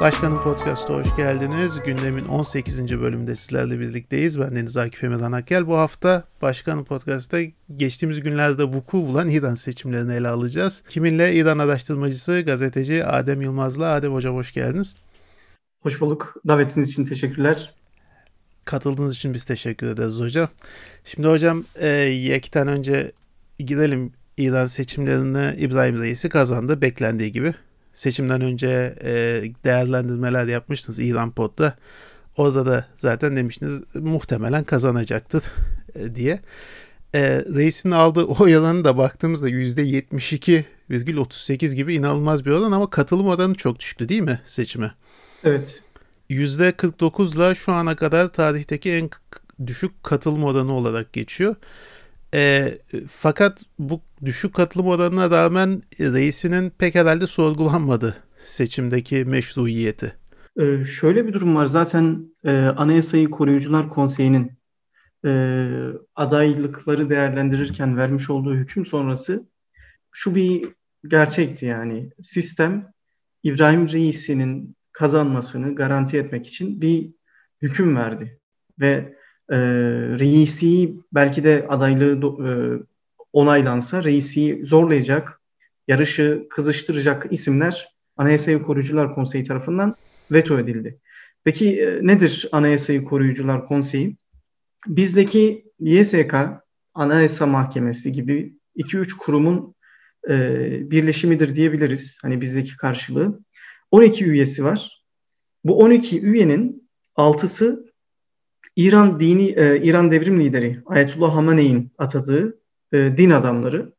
Başkanım Podcast'a hoş geldiniz. Gündemin 18. bölümünde sizlerle birlikteyiz. Ben Deniz Akif Emirhan Akgel. Bu hafta Başkanım Podcast'ta geçtiğimiz günlerde vuku bulan İran seçimlerini ele alacağız. Kiminle İran araştırmacısı, gazeteci Adem Yılmaz'la. Adem Hocam hoş geldiniz. Hoş bulduk. Davetiniz için teşekkürler. Katıldığınız için biz teşekkür ederiz hocam. Şimdi hocam e, yekten önce gidelim İran seçimlerini İbrahim Reis'i kazandı beklendiği gibi. Seçimden önce e, değerlendirmeler yapmıştınız İran Pod'da. Orada da zaten demiştiniz muhtemelen kazanacaktır e, diye. E, Reis'in aldığı oy oranı da baktığımızda %72,38 gibi inanılmaz bir oran ama katılım oranı çok düştü değil mi seçime? Evet. %49'la şu ana kadar tarihteki en düşük katılım oranı olarak geçiyor. E, fakat bu düşük katılım oranına rağmen reisinin pek herhalde sorgulanmadı seçimdeki meşruiyeti. Ee, şöyle bir durum var. Zaten e, Anayasayı Koruyucular Konseyi'nin e, adaylıkları değerlendirirken vermiş olduğu hüküm sonrası şu bir gerçekti yani. Sistem İbrahim Reis'inin kazanmasını garanti etmek için bir hüküm verdi. Ve e, reisi belki de adaylığı e, onaylansa reisi zorlayacak, yarışı kızıştıracak isimler Anayasayı Koruyucular Konseyi tarafından veto edildi. Peki e, nedir Anayasayı Koruyucular Konseyi? Bizdeki YSK, Anayasa Mahkemesi gibi 2-3 kurumun e, birleşimidir diyebiliriz. Hani bizdeki karşılığı. 12 üyesi var. Bu 12 üyenin 6'sı İran dini e, İran devrim lideri Ayetullah Hamene'in atadığı e, din adamları.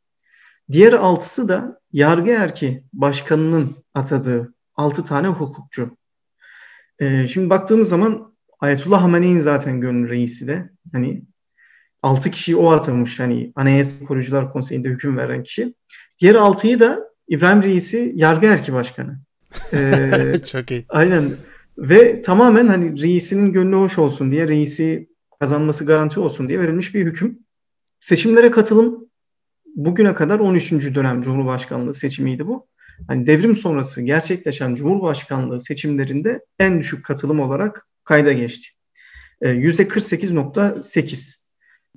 Diğer altısı da yargı erki başkanının atadığı altı tane hukukçu. E, şimdi baktığımız zaman Ayetullah Hamene'in zaten gönül reisi de hani altı kişiyi o atamış hani Anayasa Koruyucular Konseyi'nde hüküm veren kişi. Diğer altıyı da İbrahim Reisi yargı erki başkanı. Ee, Çok iyi. Aynen. Ve tamamen hani reisinin gönlü hoş olsun diye, reisi kazanması garanti olsun diye verilmiş bir hüküm. Seçimlere katılım bugüne kadar 13. dönem Cumhurbaşkanlığı seçimiydi bu. Hani devrim sonrası gerçekleşen Cumhurbaşkanlığı seçimlerinde en düşük katılım olarak kayda geçti. %48.8. Ee,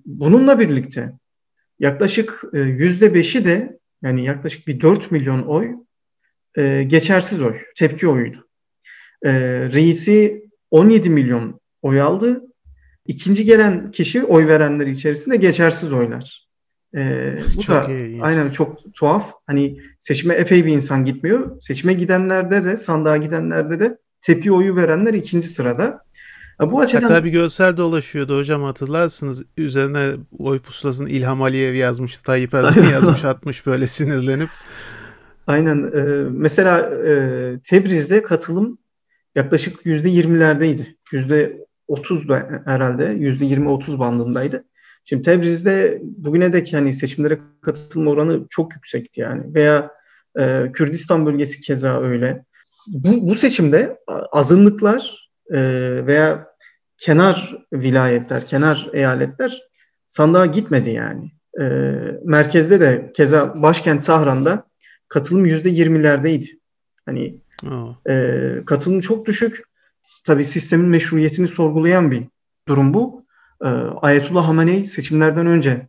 Bununla birlikte yaklaşık %5'i de yani yaklaşık bir 4 milyon oy e, geçersiz oy, tepki oyuydu. E, reisi 17 milyon oy aldı. İkinci gelen kişi oy verenler içerisinde geçersiz oylar. Ee, bu çok da iyi. aynen çok tuhaf. Hani seçime epey bir insan gitmiyor. Seçime gidenlerde de sandığa gidenlerde de tepki oyu verenler ikinci sırada. Bu açıdan... Hatta bir görsel dolaşıyordu hocam hatırlarsınız. Üzerine oy pusulasını İlham Aliyev yazmış, Tayyip Erdoğan yazmış atmış böyle sinirlenip. Aynen. E, mesela e, Tebriz'de katılım yaklaşık yüzde yirmilerdeydi. Yüzde otuz da herhalde yüzde yirmi otuz bandındaydı. Şimdi Tebriz'de bugüne dek yani seçimlere katılma oranı çok yüksekti yani. Veya e, Kürdistan bölgesi keza öyle. Bu, bu seçimde azınlıklar e, veya kenar vilayetler, kenar eyaletler sandığa gitmedi yani. E, merkezde de keza başkent Tahran'da katılım yüzde yirmilerdeydi. Hani e, katılım çok düşük. Tabii sistemin meşruiyetini sorgulayan bir durum bu. E, Ayetullah Hamenei seçimlerden önce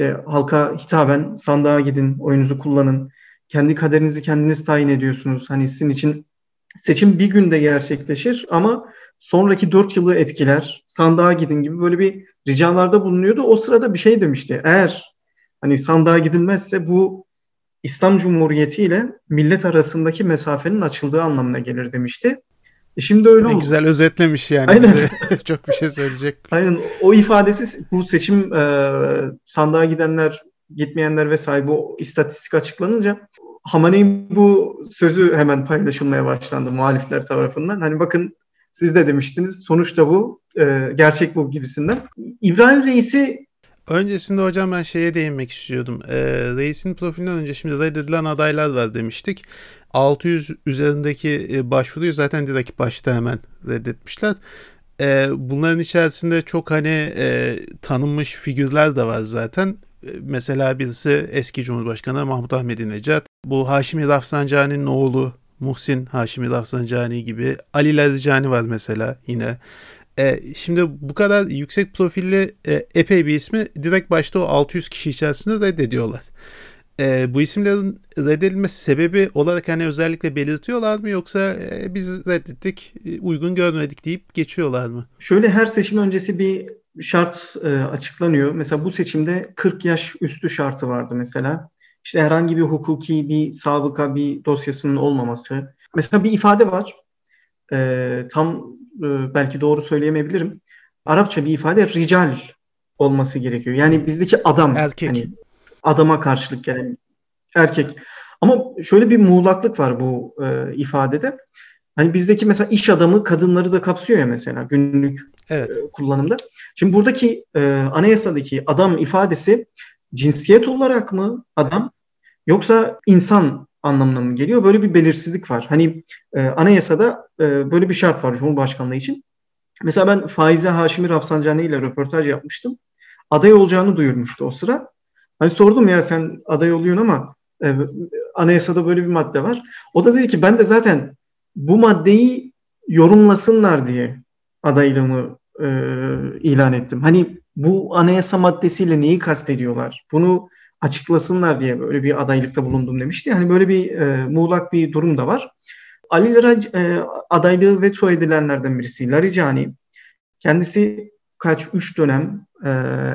e, halka hitaben sandığa gidin, oyunuzu kullanın, kendi kaderinizi kendiniz tayin ediyorsunuz. Hani sizin için seçim bir günde gerçekleşir ama sonraki dört yılı etkiler, sandığa gidin gibi böyle bir ricalarda bulunuyordu. O sırada bir şey demişti. Eğer hani sandığa gidilmezse bu İslam Cumhuriyeti ile millet arasındaki mesafenin açıldığı anlamına gelir demişti. E şimdi öyle oldu. güzel özetlemiş yani. Aynen. Bize çok bir şey söyleyecek. Aynen. O ifadesi bu seçim e, sandığa gidenler, gitmeyenler vesaire bu istatistik açıklanınca Hamane'in bu sözü hemen paylaşılmaya başlandı muhalifler tarafından. Hani bakın siz de demiştiniz sonuçta bu, e, gerçek bu gibisinden. İbrahim Reis'i Öncesinde hocam ben şeye değinmek istiyordum. E, reisin profilinden önce şimdi reddedilen adaylar var demiştik. 600 üzerindeki e, başvuruyu zaten direkt başta hemen reddetmişler. E, bunların içerisinde çok hani e, tanınmış figürler de var zaten. E, mesela birisi eski Cumhurbaşkanı Mahmut Ahmedi Necat. Bu Haşimi Rafsanjani'nin oğlu Muhsin Haşimi Rafsanjani gibi. Ali Larijani var mesela yine. E, şimdi bu kadar yüksek profilli e, epey bir ismi direkt başta o 600 kişi içerisinde reddediyorlar. E, bu isimlerin reddedilmesi sebebi olarak hani özellikle belirtiyorlar mı yoksa e, biz reddettik e, uygun görmedik deyip geçiyorlar mı? Şöyle her seçim öncesi bir şart e, açıklanıyor. Mesela bu seçimde 40 yaş üstü şartı vardı mesela. İşte herhangi bir hukuki bir sabıka bir dosyasının olmaması. Mesela bir ifade var. E, tam e, belki doğru söyleyemeyebilirim. Arapça bir ifade rical olması gerekiyor. Yani bizdeki adam. Erkek. Hani adama karşılık gelen erkek. Ama şöyle bir muğlaklık var bu e, ifadede. Hani bizdeki mesela iş adamı kadınları da kapsıyor ya mesela günlük evet. e, kullanımda. Şimdi buradaki e, anayasadaki adam ifadesi cinsiyet olarak mı adam yoksa insan anlamına mı geliyor? Böyle bir belirsizlik var. Hani e, anayasada e, böyle bir şart var Cumhurbaşkanlığı için. Mesela ben Faize Haşimi Rafsanjani ile röportaj yapmıştım. Aday olacağını duyurmuştu o sıra. Hani sordum ya sen aday oluyorsun ama e, anayasada böyle bir madde var. O da dedi ki ben de zaten bu maddeyi yorumlasınlar diye adaylığımı e, ilan ettim. Hani bu anayasa maddesiyle neyi kastediyorlar? Bunu açıklasınlar diye böyle bir adaylıkta bulundum demişti. Hani böyle bir e, muğlak bir durum da var. Ali Larac e, adaylığı veto edilenlerden birisi. Laricani kendisi kaç üç dönem e,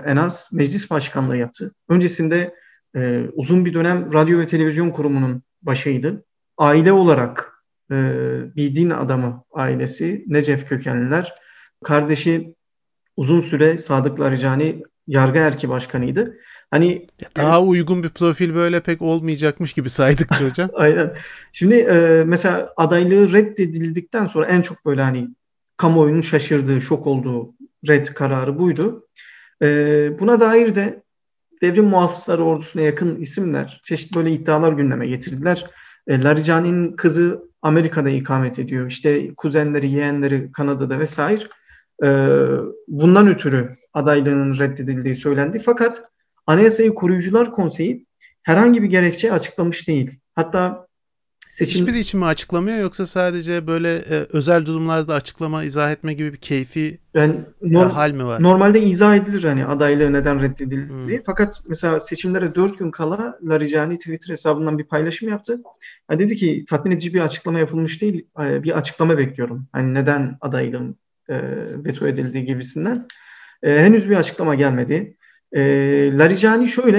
en az meclis başkanlığı yaptı. Öncesinde e, uzun bir dönem radyo ve televizyon kurumunun başıydı. Aile olarak e, bir din adamı ailesi Necef kökenliler. Kardeşi uzun süre Sadık Laricani yargı erki başkanıydı. Hani daha yani, uygun bir profil böyle pek olmayacakmış gibi saydık hocam. Aynen. Şimdi e, mesela adaylığı reddedildikten sonra en çok böyle hani kamuoyunun şaşırdığı, şok olduğu red kararı buydu. E, buna dair de devrim muhafızları ordusuna yakın isimler çeşitli böyle iddialar gündeme getirdiler. E, Laricani'nin kızı Amerika'da ikamet ediyor. İşte kuzenleri, yeğenleri Kanada'da vesaire. E, bundan ötürü adaylığının reddedildiği söylendi. Fakat Anayasayı Koruyucular Konseyi herhangi bir gerekçe açıklamış değil. Hatta seçim... Hiçbiri için mi açıklamıyor yoksa sadece böyle e, özel durumlarda açıklama, izah etme gibi bir keyfi yani norm- hal mi var? Normalde izah edilir hani adaylığı neden reddedildi hmm. Fakat mesela seçimlere dört gün kala Larijani Twitter hesabından bir paylaşım yaptı. Yani dedi ki tatmin edici bir açıklama yapılmış değil, e, bir açıklama bekliyorum. Hani neden adaylığım veto edildiği gibisinden. E, henüz bir açıklama gelmedi. E, Larijani şöyle,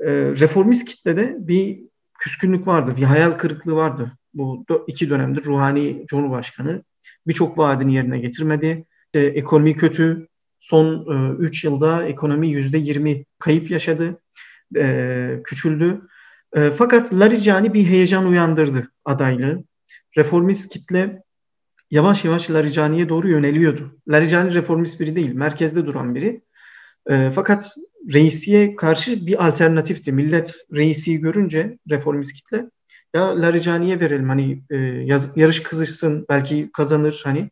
e, reformist kitlede bir küskünlük vardı, bir hayal kırıklığı vardı. Bu iki dönemdir ruhani Cumhurbaşkanı birçok vaadini yerine getirmedi. E, ekonomi kötü. Son 3 e, yılda ekonomi %20 kayıp yaşadı. E, küçüldü. E, fakat Larijani bir heyecan uyandırdı adaylığı. Reformist kitle yavaş yavaş Larijani'ye doğru yöneliyordu. Larijani reformist biri değil, merkezde duran biri. E, fakat reisiye karşı bir alternatifti. Millet reisi görünce reformist kitle ya Larijani'ye verelim hani e, yaz, yarış kızışsın belki kazanır hani.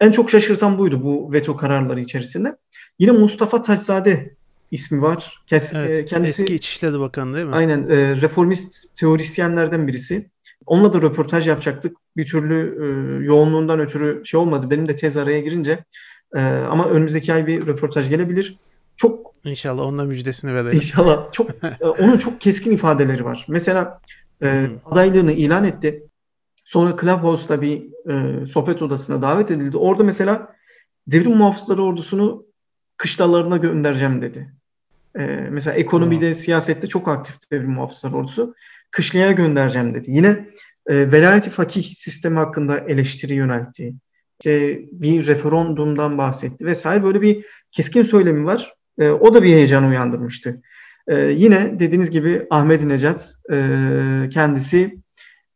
En çok şaşırtan buydu bu veto kararları içerisinde. Yine Mustafa Taçzade ismi var. Kes, evet, e, kendisi eski İçişleri Bakanı değil mi? Aynen e, reformist teorisyenlerden birisi. Onunla da röportaj yapacaktık. Bir türlü e, yoğunluğundan ötürü şey olmadı. Benim de tez araya girince e, ama önümüzdeki ay bir röportaj gelebilir çok İnşallah onunla müjdesini verelim. İnşallah. Çok e, onun çok keskin ifadeleri var. Mesela e, adaylığını ilan etti. Sonra Clubhouse'da bir e, sohbet odasına davet edildi. Orada mesela devrim muhafızları ordusunu kışlalarına göndereceğim dedi. E, mesela ekonomide, hmm. siyasette çok aktif devrim muhafızları ordusu. Kışlaya göndereceğim dedi. Yine e, velayeti fakih sistemi hakkında eleştiri yöneltti. İşte bir referandumdan bahsetti vesaire böyle bir keskin söylemi var. E, o da bir heyecan uyandırmıştı. E, yine dediğiniz gibi Ahmet Necat e, kendisi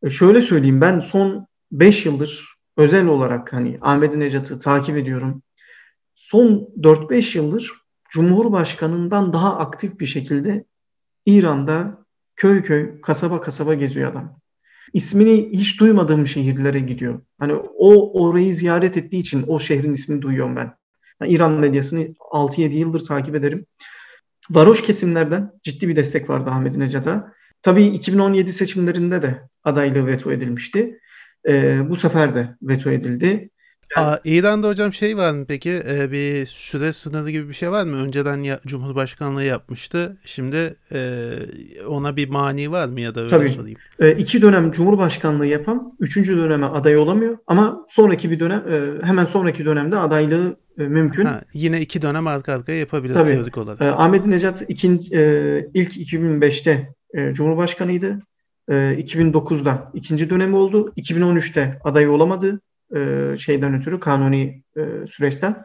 e, şöyle söyleyeyim ben son 5 yıldır özel olarak hani Ahmet Necat'ı takip ediyorum. Son 4-5 yıldır Cumhurbaşkanından daha aktif bir şekilde İran'da köy köy, kasaba kasaba geziyor adam. İsmini hiç duymadığım şehirlere gidiyor. Hani o orayı ziyaret ettiği için o şehrin ismini duyuyorum ben. Yani İran medyasını 6-7 yıldır takip ederim. Varoş kesimlerden ciddi bir destek vardı Ahmet Necat'a. tabii 2017 seçimlerinde de adaylığı veto edilmişti. E, bu sefer de veto edildi. Aa, İran'da hocam şey var mı peki? Ee, bir süre sınırı gibi bir şey var mı? Önceden ya, Cumhurbaşkanlığı yapmıştı. Şimdi e, ona bir mani var mı ya da öyle Tabii. sorayım. E, iki dönem Cumhurbaşkanlığı yapan üçüncü döneme aday olamıyor. Ama sonraki bir dönem e, hemen sonraki dönemde adaylığı e, mümkün. Ha, yine iki dönem arka arkaya yapabilir Tabii. teorik olarak. E, Ahmet Necat ikinci, e, ilk 2005'te e, Cumhurbaşkanıydı. E, 2009'da ikinci dönemi oldu. 2013'te aday olamadı e, şeyden ötürü kanuni e, süreçten.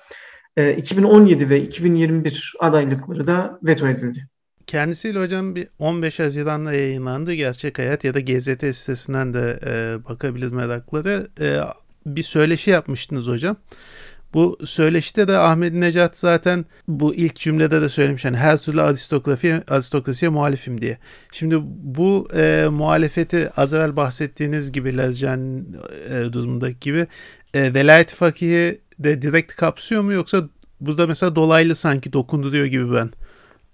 E, 2017 ve 2021 adaylıkları da veto edildi. Kendisiyle hocam bir 15 Haziran'da yayınlandı. Gerçek Hayat ya da GZT sitesinden de e, bakabilir. E, bir söyleşi yapmıştınız hocam. Bu söyleşide de Ahmet Necat zaten bu ilk cümlede de söylemiş hani her türlü aristokrasiye, aristokrasiye muhalifim diye. Şimdi bu e, muhalefeti az evvel bahsettiğiniz gibi Lezcan e, durumundaki gibi e, velayet fakihi de direkt kapsıyor mu yoksa burada mesela dolaylı sanki dokunduruyor gibi ben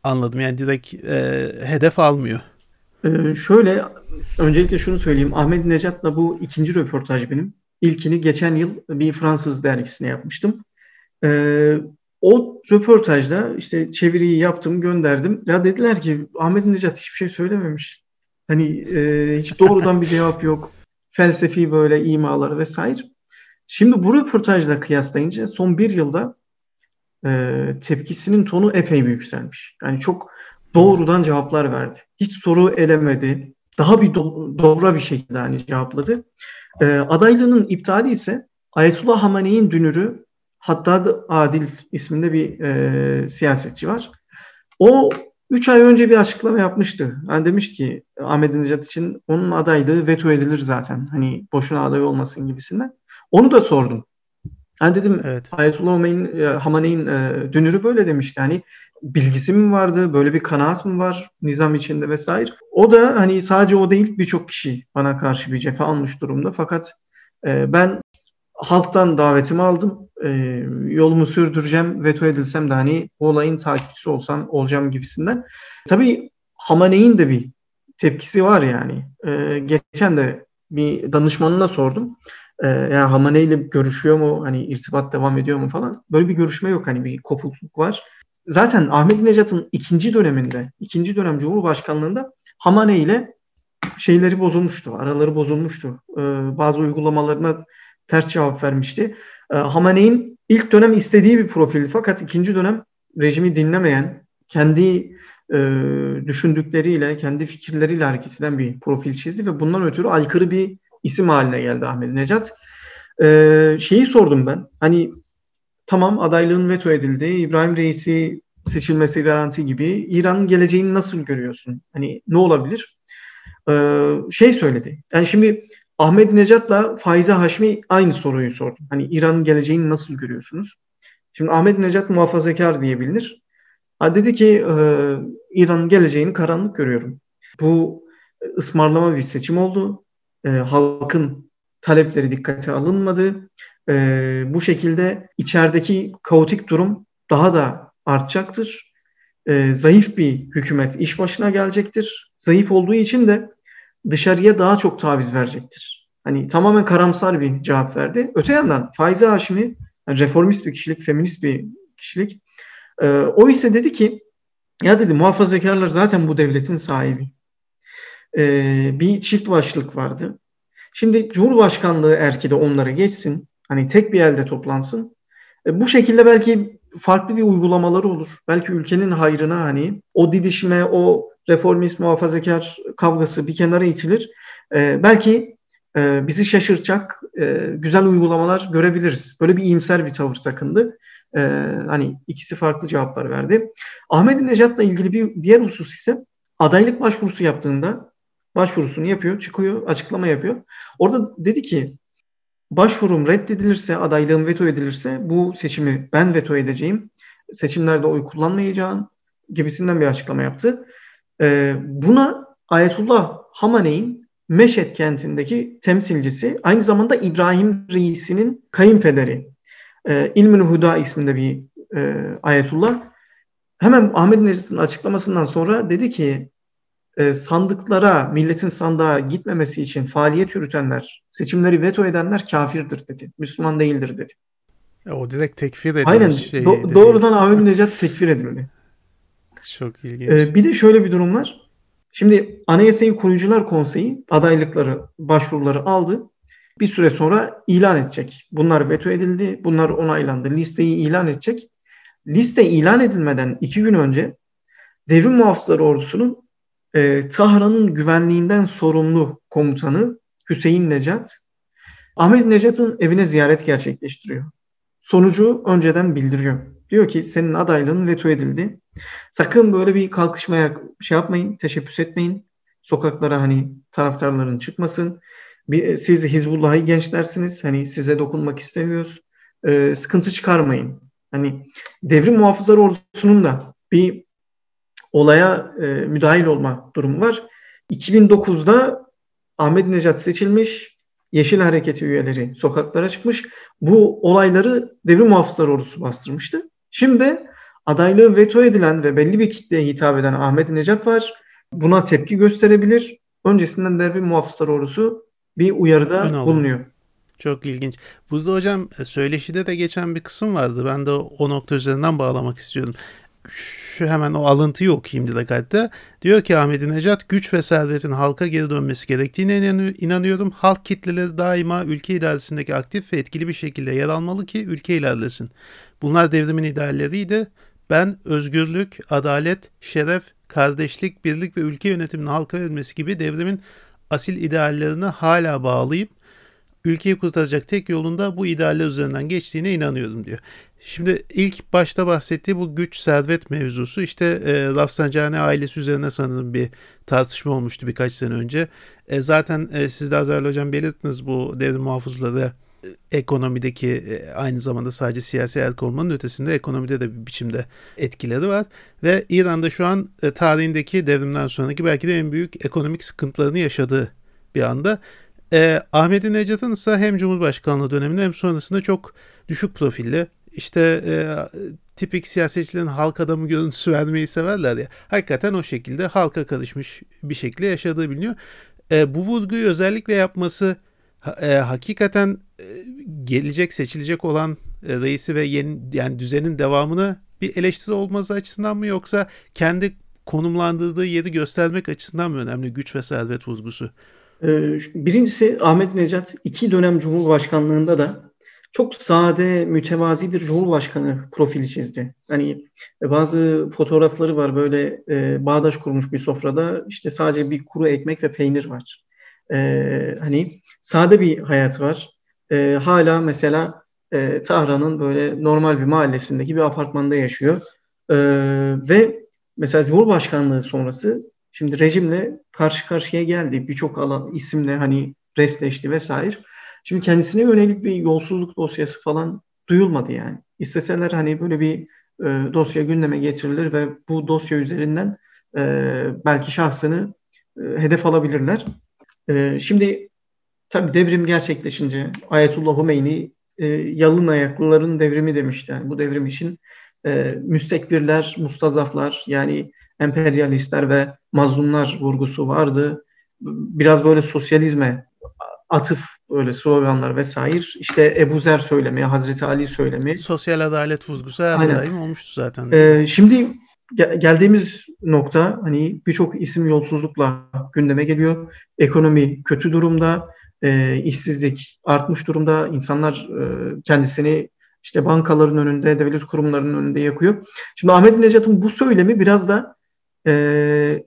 anladım. Yani direkt e, hedef almıyor. Ee, şöyle öncelikle şunu söyleyeyim. Ahmet Necat'la bu ikinci röportaj benim. İlkini geçen yıl bir Fransız dergisine yapmıştım. Ee, o röportajda işte çeviriyi yaptım, gönderdim. Ya dediler ki Ahmet Necat hiçbir şey söylememiş. Hani e, hiç doğrudan bir cevap yok. Felsefi böyle imaları vesaire. Şimdi bu röportajla kıyaslayınca son bir yılda e, tepkisinin tonu epey bir yükselmiş. Yani çok doğrudan cevaplar verdi. Hiç soru elemedi. Daha bir do- doğru bir şekilde hani cevapladı. E, adaylığının iptali ise Ayetullah Hamane'in dünürü Hattad Adil isminde bir e, siyasetçi var. O 3 ay önce bir açıklama yapmıştı. Yani demiş ki Ahmet Necat için onun adaylığı veto edilir zaten. Hani boşuna aday olmasın gibisinden. Onu da sordum. Yani dedim Evet. Ayetullah Hamane'in, e, Hamane'in e, dünürü böyle demişti. Hani bilgisi mi vardı, böyle bir kanaat mı var nizam içinde vesaire. O da hani sadece o değil birçok kişi bana karşı bir cephe almış durumda. Fakat e, ben halktan davetimi aldım. E, yolumu sürdüreceğim. Veto edilsem de hani bu olayın takipçisi olsam olacağım gibisinden. Tabii Hamane'in de bir tepkisi var yani. E, geçen de bir danışmanına sordum. Ee, yani Hamane ile görüşüyor mu? Hani irtibat devam ediyor mu falan. Böyle bir görüşme yok. Hani bir kopukluk var. Zaten Ahmet Necat'ın ikinci döneminde, ikinci dönem Cumhurbaşkanlığında Hamane ile şeyleri bozulmuştu. Araları bozulmuştu. Ee, bazı uygulamalarına ters cevap vermişti. Ee, Hamane'in ilk dönem istediği bir profil fakat ikinci dönem rejimi dinlemeyen, kendi e, düşündükleriyle, kendi fikirleriyle hareket eden bir profil çizdi ve bundan ötürü aykırı bir isim haline geldi Ahmet Necat. Ee, şeyi sordum ben. Hani tamam adaylığın veto edildi. İbrahim Reis'i seçilmesi garanti gibi. İran'ın geleceğini nasıl görüyorsun? Hani ne olabilir? Ee, şey söyledi. Yani şimdi Ahmet Necat'la Faize Haşmi aynı soruyu sordum. Hani İran'ın geleceğini nasıl görüyorsunuz? Şimdi Ahmet Necat muhafazakar diye bilinir. Ha dedi ki e, İran'ın geleceğini karanlık görüyorum. Bu ısmarlama bir seçim oldu e, halkın talepleri dikkate alınmadı. E, bu şekilde içerideki kaotik durum daha da artacaktır. E, zayıf bir hükümet iş başına gelecektir. Zayıf olduğu için de dışarıya daha çok taviz verecektir. Hani tamamen karamsar bir cevap verdi. Öte yandan Faize Haşimi yani reformist bir kişilik, feminist bir kişilik. E, o ise dedi ki ya dedi muhafazakarlar zaten bu devletin sahibi. E, bir çift başlık vardı. Şimdi Cumhurbaşkanlığı erki de onlara geçsin. Hani tek bir elde toplansın. E, bu şekilde belki farklı bir uygulamaları olur. Belki ülkenin hayrına hani o didişme, o reformist muhafazakar kavgası bir kenara itilir. E, belki e, bizi şaşırtacak e, güzel uygulamalar görebiliriz. Böyle bir iyimser bir tavır takındı. E, hani ikisi farklı cevaplar verdi. Ahmet Necat'la ilgili bir diğer husus ise adaylık başvurusu yaptığında başvurusunu yapıyor, çıkıyor, açıklama yapıyor. Orada dedi ki başvurum reddedilirse, adaylığım veto edilirse bu seçimi ben veto edeceğim. Seçimlerde oy kullanmayacağım gibisinden bir açıklama yaptı. Ee, buna Ayetullah Hamane'in Meşet kentindeki temsilcisi, aynı zamanda İbrahim Reis'inin kayınpederi, e, İlmül Huda isminde bir e, Ayetullah, hemen Ahmet Necdet'in açıklamasından sonra dedi ki e, sandıklara, milletin sandığa gitmemesi için faaliyet yürütenler, seçimleri veto edenler kafirdir dedi. Müslüman değildir dedi. E, o direkt tekfir edilmiş. Aynen. Şey Do- doğrudan Ahmet Necat tekfir edildi. Çok ilginç. Ee, bir de şöyle bir durum var. Şimdi Anayasayı Koruyucular Konseyi adaylıkları, başvuruları aldı. Bir süre sonra ilan edecek. Bunlar veto edildi, bunlar onaylandı. Listeyi ilan edecek. Liste ilan edilmeden iki gün önce Devrim Muhafızları Ordusu'nun e, Tahran'ın güvenliğinden sorumlu komutanı Hüseyin Necat, Ahmet Necat'ın evine ziyaret gerçekleştiriyor. Sonucu önceden bildiriyor. Diyor ki senin adaylığın veto edildi. Sakın böyle bir kalkışmaya şey yapmayın, teşebbüs etmeyin. Sokaklara hani taraftarların çıkmasın. Bir, siz Hizbullah'ı gençlersiniz. Hani size dokunmak istemiyoruz. Ee, sıkıntı çıkarmayın. Hani devrim muhafızları ordusunun da bir olaya e, müdahil olma durumu var. 2009'da Ahmet Necat seçilmiş. Yeşil Hareketi üyeleri sokaklara çıkmış. Bu olayları devrim muhafızları ordusu bastırmıştı. Şimdi adaylığı veto edilen ve belli bir kitleye hitap eden Ahmet Necat var. Buna tepki gösterebilir. Öncesinden devrim muhafızları ordusu bir uyarıda bulunuyor. Çok ilginç. Burada hocam e, söyleşide de geçen bir kısım vardı. Ben de o nokta üzerinden bağlamak istiyorum şu hemen o alıntıyı okuyayım direkt hatta. Diyor ki Ahmet Necat güç ve servetin halka geri dönmesi gerektiğine inanıyorum. Halk kitleleri daima ülke idaresindeki aktif ve etkili bir şekilde yer almalı ki ülke ilerlesin. Bunlar devrimin idealleriydi. Ben özgürlük, adalet, şeref, kardeşlik, birlik ve ülke yönetiminin halka verilmesi gibi devrimin asil ideallerine hala bağlıyım. Ülkeyi kurtaracak tek yolunda bu idealler üzerinden geçtiğine inanıyorum diyor. Şimdi ilk başta bahsettiği bu güç servet mevzusu işte e, Rafsanjani ailesi üzerine sanırım bir tartışma olmuştu birkaç sene önce. E, zaten e, siz de Azrail Hocam belirttiniz bu devrim muhafızları e, ekonomideki e, aynı zamanda sadece siyasi el olmanın ötesinde ekonomide de bir biçimde etkileri var. Ve İran'da şu an e, tarihindeki devrimden sonraki belki de en büyük ekonomik sıkıntılarını yaşadığı bir anda. E, Ahmet Necat'ın ise hem Cumhurbaşkanlığı döneminde hem sonrasında çok düşük profilli işte e, tipik siyasetçilerin halk adamı görüntüsü vermeyi severler ya. Hakikaten o şekilde halka karışmış bir şekilde yaşadığı biliniyor. E, bu vurguyu özellikle yapması e, hakikaten e, gelecek seçilecek olan e, reisi ve yeni yani düzenin devamını bir eleştiri olması açısından mı yoksa kendi konumlandırdığı yeri göstermek açısından mı önemli güç ve servet vurgusu? Ee, birincisi Ahmet Necat iki dönem Cumhurbaşkanlığında da çok sade, mütevazi bir cumhurbaşkanı profili çizdi. Hani e, bazı fotoğrafları var böyle e, bağdaş kurmuş bir sofrada işte sadece bir kuru ekmek ve peynir var. E, hani sade bir hayat var. E, hala mesela e, Tahran'ın böyle normal bir mahallesindeki bir apartmanda yaşıyor. E, ve mesela Cumhurbaşkanlığı sonrası şimdi rejimle karşı karşıya geldi. Birçok alan isimle hani restleşti vesaire. Şimdi kendisine yönelik bir yolsuzluk dosyası falan duyulmadı yani. İsteseler hani böyle bir e, dosya gündeme getirilir ve bu dosya üzerinden e, belki şahsını e, hedef alabilirler. E, şimdi tabi devrim gerçekleşince Ayetullah Hümeyni e, yalın ayaklıların devrimi demişti. Yani bu devrim için e, müstekbirler, mustazaflar yani emperyalistler ve mazlumlar vurgusu vardı. Biraz böyle sosyalizme atıf öyle sloganlar vesaire. İşte Ebu Zer söylemi, Hazreti Ali söylemi. Sosyal adalet vurgusu her daim olmuştu zaten. Ee, şimdi gel- geldiğimiz nokta hani birçok isim yolsuzlukla gündeme geliyor. Ekonomi kötü durumda, e, işsizlik artmış durumda. İnsanlar e, kendisini işte bankaların önünde, devlet kurumlarının önünde yakıyor. Şimdi Ahmet Necat'ın bu söylemi biraz da e,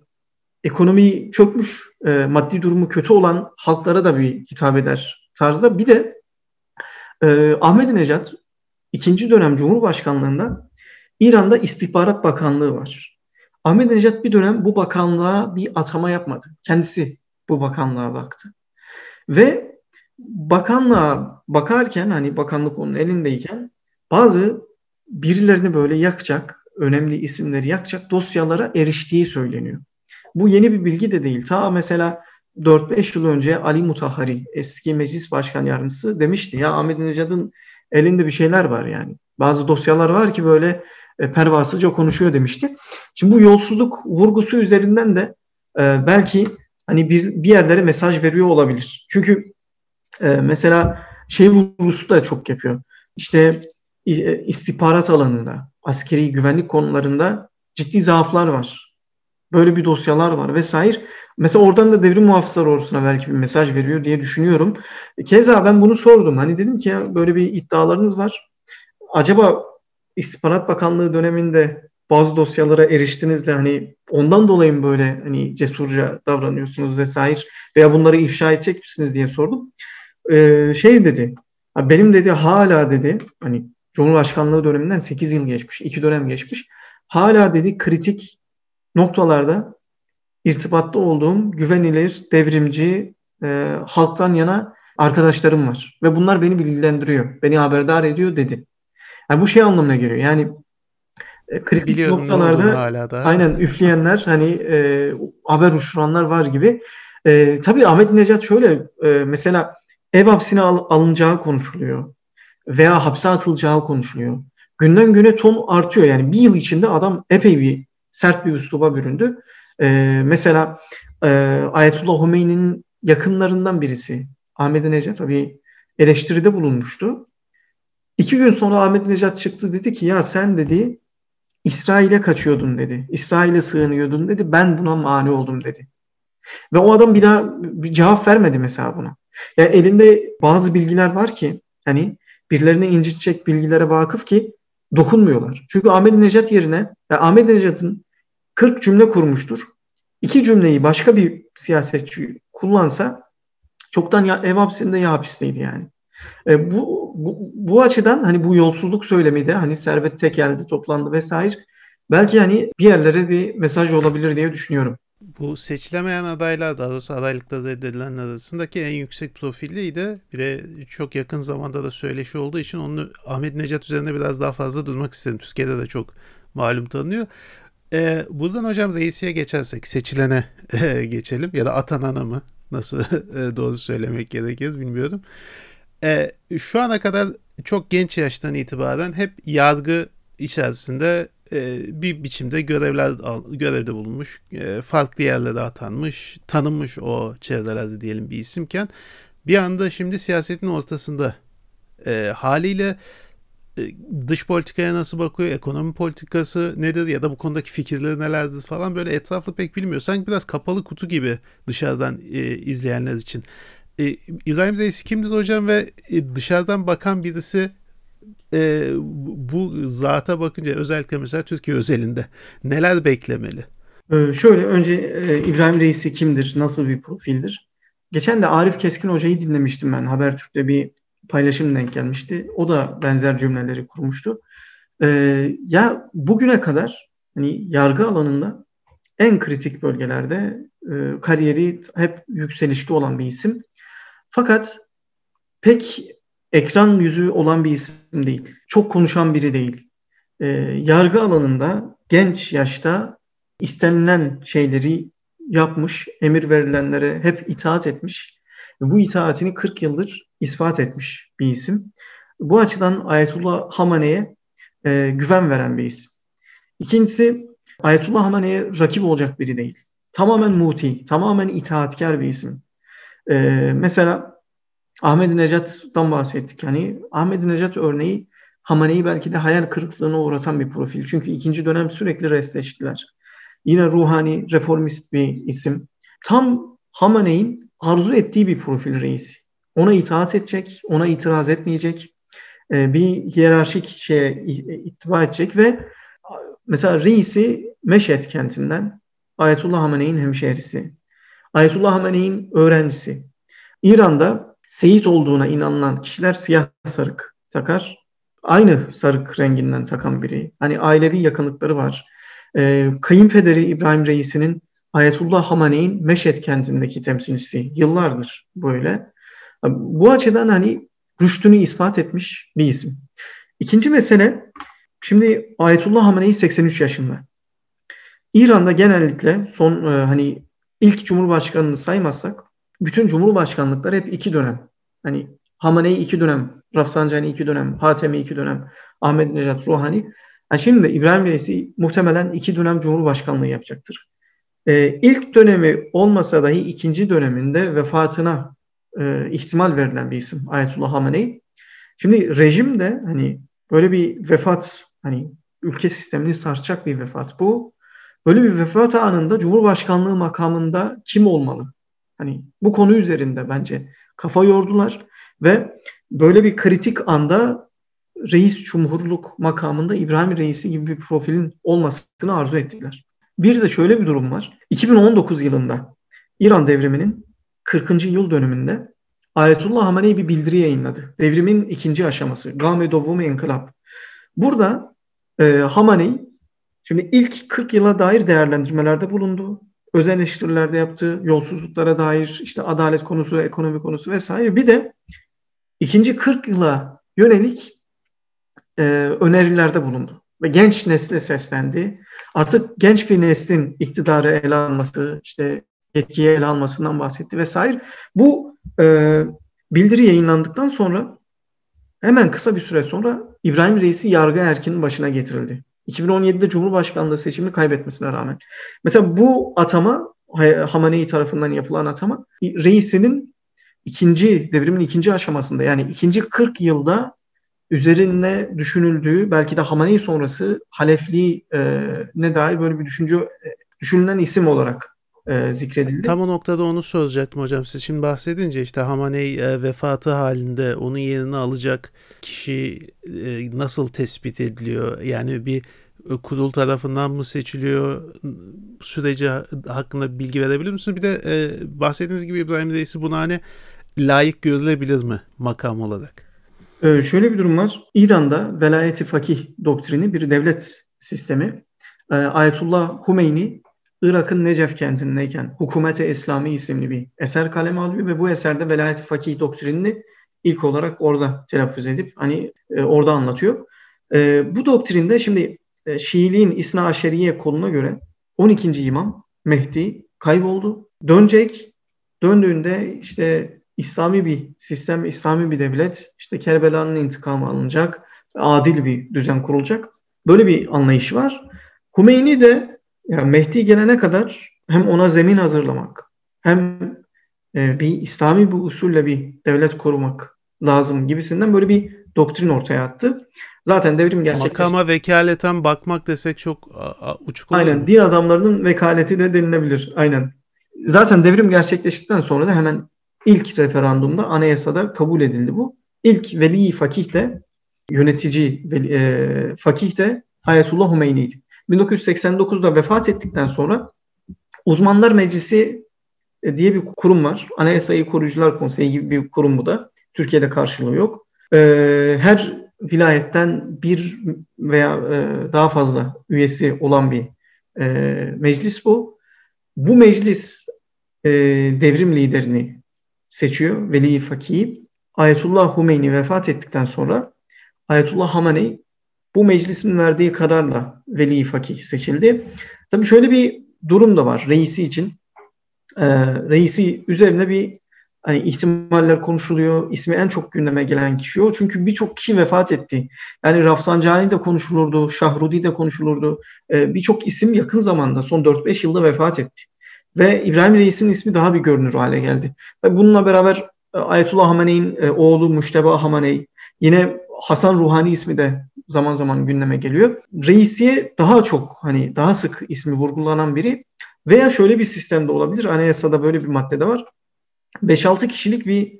ekonomi çökmüş, e, maddi durumu kötü olan halklara da bir hitap eder tarzda. Bir de e, Ahmet Necat ikinci dönem Cumhurbaşkanlığında İran'da İstihbarat Bakanlığı var. Ahmet Necat bir dönem bu bakanlığa bir atama yapmadı. Kendisi bu bakanlığa baktı. Ve bakanlığa bakarken hani bakanlık onun elindeyken bazı birilerini böyle yakacak, önemli isimleri yakacak dosyalara eriştiği söyleniyor. Bu yeni bir bilgi de değil. Ta mesela 4-5 yıl önce Ali Mutahhari eski meclis başkan yardımcısı demişti ya Ahmet Necat'ın elinde bir şeyler var yani. Bazı dosyalar var ki böyle e, pervasızca konuşuyor demişti. Şimdi bu yolsuzluk vurgusu üzerinden de e, belki hani bir, bir yerlere mesaj veriyor olabilir. Çünkü e, mesela şey vurgusu da çok yapıyor. İşte e, istihbarat alanında, askeri güvenlik konularında ciddi zaaflar var. Böyle bir dosyalar var vesaire. Mesela oradan da devrim muhafızlar ordusuna belki bir mesaj veriyor diye düşünüyorum. Keza ben bunu sordum. Hani dedim ki ya böyle bir iddialarınız var. Acaba İstihbarat Bakanlığı döneminde bazı dosyalara eriştiniz de hani ondan dolayı mı böyle hani cesurca davranıyorsunuz vesaire veya bunları ifşa edecek misiniz diye sordum. Ee, şey dedi. Benim dedi hala dedi hani Cumhurbaşkanlığı döneminden 8 yıl geçmiş, 2 dönem geçmiş. Hala dedi kritik noktalarda irtibatta olduğum güvenilir, devrimci, e, halktan yana arkadaşlarım var. Ve bunlar beni bilgilendiriyor, beni haberdar ediyor dedi. Yani bu şey anlamına geliyor. Yani e, kritik Biliyorum noktalarda hala da. aynen üfleyenler hani e, haber uçuranlar var gibi. E, tabii Ahmet Necat şöyle e, mesela ev hapsine al, alınacağı konuşuluyor veya hapse atılacağı konuşuluyor. Günden güne ton artıyor yani bir yıl içinde adam epey bir sert bir üsluba büründü. E, mesela e, Ayetullah Homeyni'nin yakınlarından birisi Ahmet Necat tabii eleştiride bulunmuştu. İki gün sonra Ahmet Necat çıktı dedi ki ya sen dedi İsrail'e kaçıyordun dedi. İsrail'e sığınıyordun dedi. Ben buna mani oldum dedi. Ve o adam bir daha bir cevap vermedi mesela buna. Yani elinde bazı bilgiler var ki hani birilerini incitecek bilgilere vakıf ki dokunmuyorlar. Çünkü Ahmet Necat yerine yani Ahmet Necat'ın 40 cümle kurmuştur. İki cümleyi başka bir siyasetçi kullansa çoktan ya ev hapsinde ya hapisteydi yani. E, bu, bu, bu açıdan hani bu yolsuzluk söylemi de hani servet tek elde toplandı vesaire belki hani bir yerlere bir mesaj olabilir diye düşünüyorum. Bu seçilemeyen adaylar daha doğrusu adaylıkta reddedilen arasındaki en yüksek profilliydi. Bir de çok yakın zamanda da söyleşi olduğu için onu Ahmet Necat üzerine biraz daha fazla durmak istedim. Türkiye'de de çok malum tanınıyor. Ee, buradan hocam reisiye geçersek seçilene e, geçelim. Ya da atanana mı? Nasıl e, doğru söylemek gerekir bilmiyorum. E, şu ana kadar çok genç yaştan itibaren hep yargı içerisinde e, bir biçimde görevler görevde bulunmuş, e, farklı yerlere atanmış, tanınmış o çevrelerde diyelim bir isimken. Bir anda şimdi siyasetin ortasında e, haliyle e, dış politikaya nasıl bakıyor, ekonomi politikası nedir ya da bu konudaki fikirleri nelerdir falan böyle etraflı pek bilmiyor. Sanki biraz kapalı kutu gibi dışarıdan e, izleyenler için. E, İbrahim Reis kimdir hocam ve e, dışarıdan bakan birisi e, bu zata bakınca özellikle mesela Türkiye özelinde neler beklemeli? Ee, şöyle önce e, İbrahim Reis'i kimdir, nasıl bir profildir? Geçen de Arif Keskin Hoca'yı dinlemiştim ben. Habertürk'te bir paylaşım denk gelmişti. O da benzer cümleleri kurmuştu. Ee, ya bugüne kadar hani yargı alanında en kritik bölgelerde e, kariyeri hep yükselişte olan bir isim. Fakat pek ekran yüzü olan bir isim değil. Çok konuşan biri değil. E, yargı alanında genç yaşta istenilen şeyleri yapmış, emir verilenlere hep itaat etmiş. Bu itaatini 40 yıldır ispat etmiş bir isim. Bu açıdan Ayetullah Hamane'ye e, güven veren bir isim. İkincisi Ayetullah Hamane'ye rakip olacak biri değil. Tamamen muti, tamamen itaatkar bir isim. E, mesela Ahmet Necat'tan bahsettik. Yani Ahmet Necat örneği Hamane'yi belki de hayal kırıklığına uğratan bir profil. Çünkü ikinci dönem sürekli restleştiler. Yine ruhani, reformist bir isim. Tam Hamane'in arzu ettiği bir profil reis. Ona itaat edecek, ona itiraz etmeyecek, e, bir hiyerarşik şeye ittiba edecek ve mesela reisi Meşet kentinden Ayetullah Hamane'in hemşehrisi. Ayetullah Hamane'in öğrencisi. İran'da Seyit olduğuna inanılan kişiler siyah sarık takar. Aynı sarık renginden takan biri. Hani ailevi yakınlıkları var. Ee, kayınpederi İbrahim Reis'inin Ayetullah Hamane'in Meşet kentindeki temsilcisi. Yıllardır böyle. Bu açıdan hani rüştünü ispat etmiş bir isim. İkinci mesele, şimdi Ayetullah Hamane'yi 83 yaşında. İran'da genellikle son e, hani ilk cumhurbaşkanını saymazsak bütün cumhurbaşkanlıkları hep iki dönem. Hani Hamane'yi iki dönem, Rafsanjani iki dönem, Hatemi iki dönem, Ahmet Necat Ruhani. Yani şimdi İbrahim Reisi muhtemelen iki dönem cumhurbaşkanlığı yapacaktır. e, ilk dönemi olmasa dahi ikinci döneminde vefatına e, ihtimal verilen bir isim Ayetullah Hamenei. Şimdi rejim de hani böyle bir vefat hani ülke sistemini sarsacak bir vefat bu. Böyle bir vefat anında Cumhurbaşkanlığı makamında kim olmalı? Hani bu konu üzerinde bence kafa yordular ve böyle bir kritik anda reis cumhurluk makamında İbrahim Reisi gibi bir profilin olmasını arzu ettiler. Bir de şöyle bir durum var. 2019 yılında İran devriminin 40. yıl dönümünde Ayetullah Hamenei bir bildiri yayınladı. Devrimin ikinci aşaması. Game Dovumu Enkılap. Burada e, Hamenei şimdi ilk 40 yıla dair değerlendirmelerde bulundu. Özel eleştirilerde yaptı. Yolsuzluklara dair işte adalet konusu, ekonomi konusu vesaire. Bir de ikinci 40 yıla yönelik e, önerilerde bulundu. Ve genç nesle seslendi. Artık genç bir neslin iktidarı ele alması, işte yetkiye ele almasından bahsetti vesaire. Bu e, bildiri yayınlandıktan sonra hemen kısa bir süre sonra İbrahim Reis'i yargı erkinin başına getirildi. 2017'de Cumhurbaşkanlığı seçimini kaybetmesine rağmen. Mesela bu atama Hamanei tarafından yapılan atama reisinin ikinci devrimin ikinci aşamasında yani ikinci 40 yılda üzerine düşünüldüğü belki de Hamanei sonrası Halefli e, dair böyle bir düşünce e, düşünülen isim olarak e, zikredildi. Tam o noktada onu soracaktım hocam. Siz şimdi bahsedince işte Hamaney e, vefatı halinde onun yerini alacak kişi e, nasıl tespit ediliyor? Yani bir e, kurul tarafından mı seçiliyor? Süreci hakkında bilgi verebilir misiniz? Bir de e, bahsettiğiniz gibi İbrahim Reis'i buna hani layık görülebilir mi makam olarak? Ee, şöyle bir durum var. İran'da velayeti fakih doktrini bir devlet sistemi. Ee, Ayetullah Humeyni Irak'ın Necef kentindeyken Hukumete İslami isimli bir eser kaleme alıyor ve bu eserde velayet fakih doktrinini ilk olarak orada telaffuz edip hani e, orada anlatıyor. E, bu doktrinde şimdi e, Şiiliğin İsna Aşeriye koluna göre 12. imam Mehdi kayboldu. Dönecek. Döndüğünde işte İslami bir sistem, İslami bir devlet, işte Kerbela'nın intikamı alınacak, adil bir düzen kurulacak. Böyle bir anlayış var. Hümeyni de yani Mehdi gelene kadar hem ona zemin hazırlamak hem e, bir İslami bir usulle bir devlet korumak lazım gibisinden böyle bir doktrin ortaya attı. Zaten devrim gerçekleşti. Makama vekaleten bakmak desek çok uçuk olur Aynen. Mu? Din adamlarının vekaleti de denilebilir. Aynen. Zaten devrim gerçekleştikten sonra da hemen ilk referandumda anayasada kabul edildi bu. İlk veli fakih de yönetici veli, e, fakih de Ayetullah Hümeyni'ydi. 1989'da vefat ettikten sonra Uzmanlar Meclisi e, diye bir kurum var. Anayasayı Koruyucular Konseyi gibi bir kurum bu da. Türkiye'de karşılığı yok. E, her vilayetten bir veya e, daha fazla üyesi olan bir meclis bu. Bu meclis devrim liderini seçiyor, Veli Fakih'i. Ayetullah Humeyni vefat ettikten sonra Ayetullah Hamenei bu meclisin verdiği kararla veli fakih seçildi. Tabii şöyle bir durum da var reisi için. E, reisi üzerine bir hani ihtimaller konuşuluyor. İsmi en çok gündeme gelen kişi o. Çünkü birçok kişi vefat etti. Yani Rafsanjani de konuşulurdu, Şahrudi de konuşulurdu. E, birçok isim yakın zamanda son 4-5 yılda vefat etti. Ve İbrahim Reis'in ismi daha bir görünür hale geldi. Ve bununla beraber e, Ayetullah Hamene'in e, oğlu Müşteba Hamenei, yine Hasan Ruhani ismi de zaman zaman gündeme geliyor. Reisiye daha çok hani daha sık ismi vurgulanan biri veya şöyle bir sistemde olabilir. Anayasada böyle bir madde de var. 5-6 kişilik bir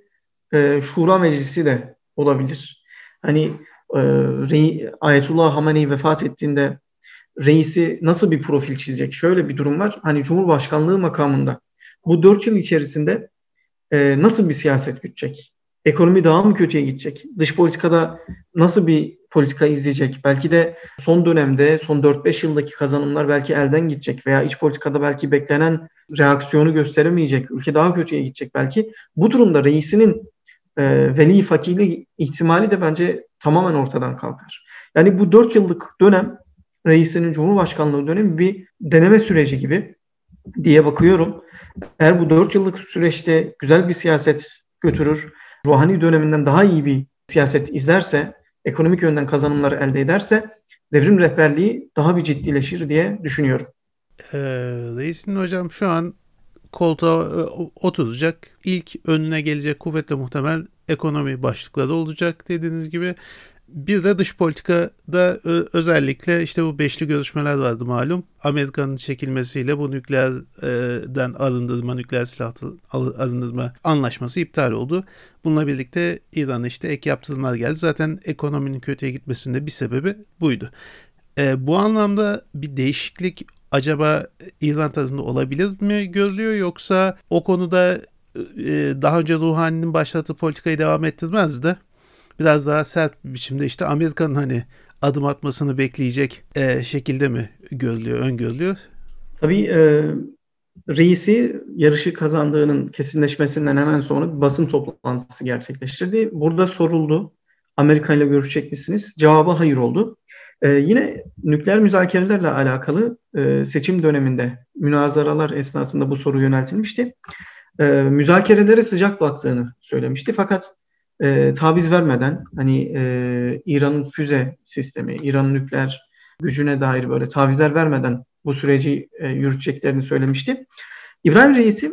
e, şura meclisi de olabilir. Hani e, Rey, Ayetullah Hamenei vefat ettiğinde reisi nasıl bir profil çizecek? Şöyle bir durum var. Hani Cumhurbaşkanlığı makamında bu 4 yıl içerisinde e, nasıl bir siyaset gütecek? Ekonomi daha mı kötüye gidecek? Dış politikada nasıl bir politika izleyecek? Belki de son dönemde, son 4-5 yıldaki kazanımlar belki elden gidecek veya iç politikada belki beklenen reaksiyonu gösteremeyecek. Ülke daha kötüye gidecek belki. Bu durumda reisinin e, veli fakirli ihtimali de bence tamamen ortadan kalkar. Yani bu 4 yıllık dönem reisinin Cumhurbaşkanlığı dönemi bir deneme süreci gibi diye bakıyorum. Eğer bu 4 yıllık süreçte güzel bir siyaset götürür, ruhani döneminden daha iyi bir siyaset izlerse, ekonomik yönden kazanımları elde ederse devrim rehberliği daha bir ciddileşir diye düşünüyorum. Ee, reisin hocam şu an koltuğa e, oturacak. İlk önüne gelecek kuvvetle muhtemel ekonomi başlıkları olacak dediğiniz gibi. Bir de dış politikada özellikle işte bu beşli görüşmeler vardı malum. Amerika'nın çekilmesiyle bu nükleerden arındırma, nükleer silah arındırma anlaşması iptal oldu. Bununla birlikte İran'a işte ek yaptırımlar geldi. Zaten ekonominin kötüye gitmesinde bir sebebi buydu. E, bu anlamda bir değişiklik acaba İran tarafında olabilir mi görülüyor yoksa o konuda e, daha önce Ruhani'nin başlattığı politikayı devam ettirmez de biraz daha sert bir biçimde işte Amerika'nın hani adım atmasını bekleyecek e, şekilde mi görülüyor, öngörülüyor? Tabii e, reisi yarışı kazandığının kesinleşmesinden hemen sonra bir basın toplantısı gerçekleştirdi. Burada soruldu. Amerika ile görüşecek misiniz? Cevabı hayır oldu. Ee, yine nükleer müzakerelerle alakalı e, seçim döneminde münazaralar esnasında bu soru yöneltilmişti. E, müzakerelere sıcak baktığını söylemişti. Fakat e, taviz vermeden hani e, İran'ın füze sistemi, İran'ın nükleer gücüne dair böyle tavizler vermeden bu süreci e, yürüteceklerini söylemişti. İbrahim Reis'i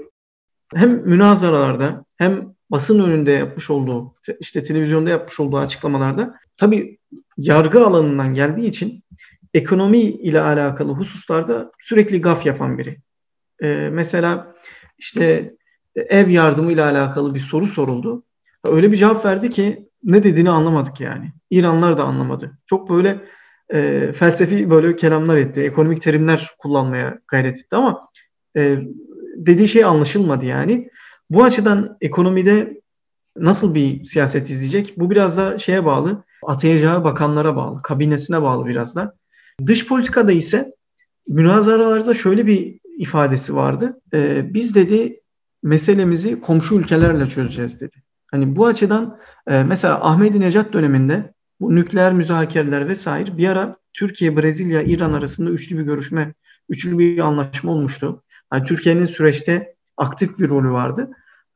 hem münazaralarda hem basın önünde yapmış olduğu, işte televizyonda yapmış olduğu açıklamalarda tabii yargı alanından geldiği için ekonomi ile alakalı hususlarda sürekli gaf yapan biri. Ee, mesela işte ev yardımı ile alakalı bir soru soruldu. Öyle bir cevap verdi ki ne dediğini anlamadık yani. İranlar da anlamadı. Çok böyle e, felsefi böyle kelamlar etti. Ekonomik terimler kullanmaya gayret etti ama e, dediği şey anlaşılmadı yani. Bu açıdan ekonomide nasıl bir siyaset izleyecek? Bu biraz da şeye bağlı, atayacağı bakanlara bağlı, kabinesine bağlı biraz da. Dış politikada ise münazaralarda şöyle bir ifadesi vardı. Ee, biz dedi meselemizi komşu ülkelerle çözeceğiz dedi. Hani bu açıdan e, mesela Ahmedi Necat döneminde bu nükleer müzakereler vesaire bir ara Türkiye, Brezilya, İran arasında üçlü bir görüşme, üçlü bir anlaşma olmuştu. Yani Türkiye'nin süreçte aktif bir rolü vardı.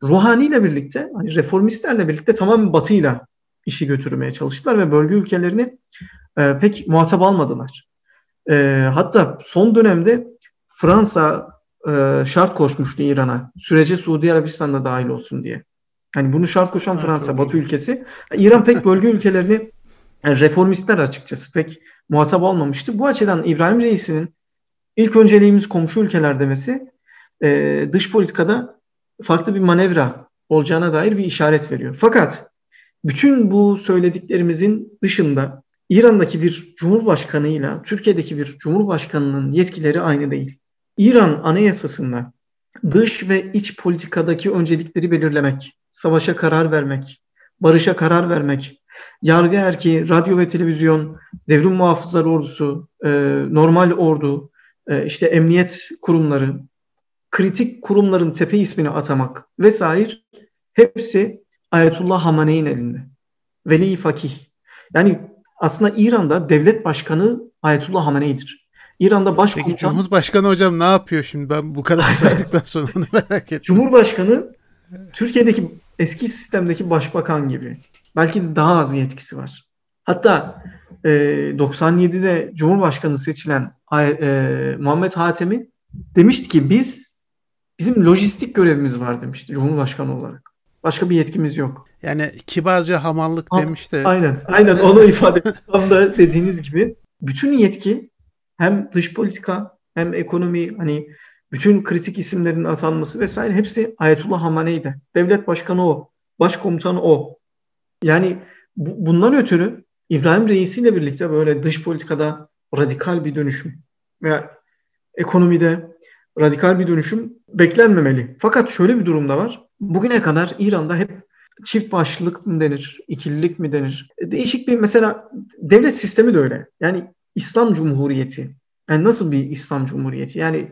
Ruhani ile birlikte, hani reformistlerle birlikte tamamen batıyla işi götürmeye çalıştılar ve bölge ülkelerini e, pek muhatap almadılar. E, hatta son dönemde Fransa e, şart koşmuştu İran'a. Sürece Suudi Arabistan da dahil olsun diye. Hani bunu şart koşan Fransa, Batı ülkesi. İran pek bölge ülkelerini yani reformistler açıkçası pek muhatap olmamıştı. Bu açıdan İbrahim Reis'in ilk önceliğimiz komşu ülkeler demesi e, dış politikada farklı bir manevra olacağına dair bir işaret veriyor. Fakat bütün bu söylediklerimizin dışında İran'daki bir cumhurbaşkanı ile Türkiye'deki bir cumhurbaşkanının yetkileri aynı değil. İran anayasasında dış ve iç politikadaki öncelikleri belirlemek, savaşa karar vermek, barışa karar vermek, yargı erki, radyo ve televizyon, devrim muhafızları ordusu, e, normal ordu, e, işte emniyet kurumları, kritik kurumların tepe ismini atamak vesaire hepsi Ayetullah Hamane'in elinde. Veli fakih. Yani aslında İran'da devlet başkanı Ayetullah Hamane'dir. İran'da başkomutan... Peki Cumhurbaşkanı hocam ne yapıyor şimdi? Ben bu kadar saydıktan sonra onu merak ettim. Cumhurbaşkanı Türkiye'deki eski sistemdeki başbakan gibi. Belki de daha az yetkisi var. Hatta e, 97'de Cumhurbaşkanı seçilen e, Muhammed Hatemi demişti ki biz bizim lojistik görevimiz var demişti Cumhurbaşkanı olarak. Başka bir yetkimiz yok. Yani kibarca hamallık ha, demiş de. Aynen, aynen onu ifade tam da dediğiniz gibi. Bütün yetki hem dış politika hem ekonomi hani bütün kritik isimlerin atanması vesaire hepsi Ayetullah Hamane'ydi. Devlet başkanı o, başkomutanı o. Yani bu, bundan ötürü İbrahim Reisi ile birlikte böyle dış politikada radikal bir dönüşüm veya ekonomide radikal bir dönüşüm beklenmemeli. Fakat şöyle bir durum da var. Bugüne kadar İran'da hep çift başlılık mı denir, ikililik mi denir? E, değişik bir mesela devlet sistemi de öyle. Yani İslam Cumhuriyeti. Yani nasıl bir İslam Cumhuriyeti? Yani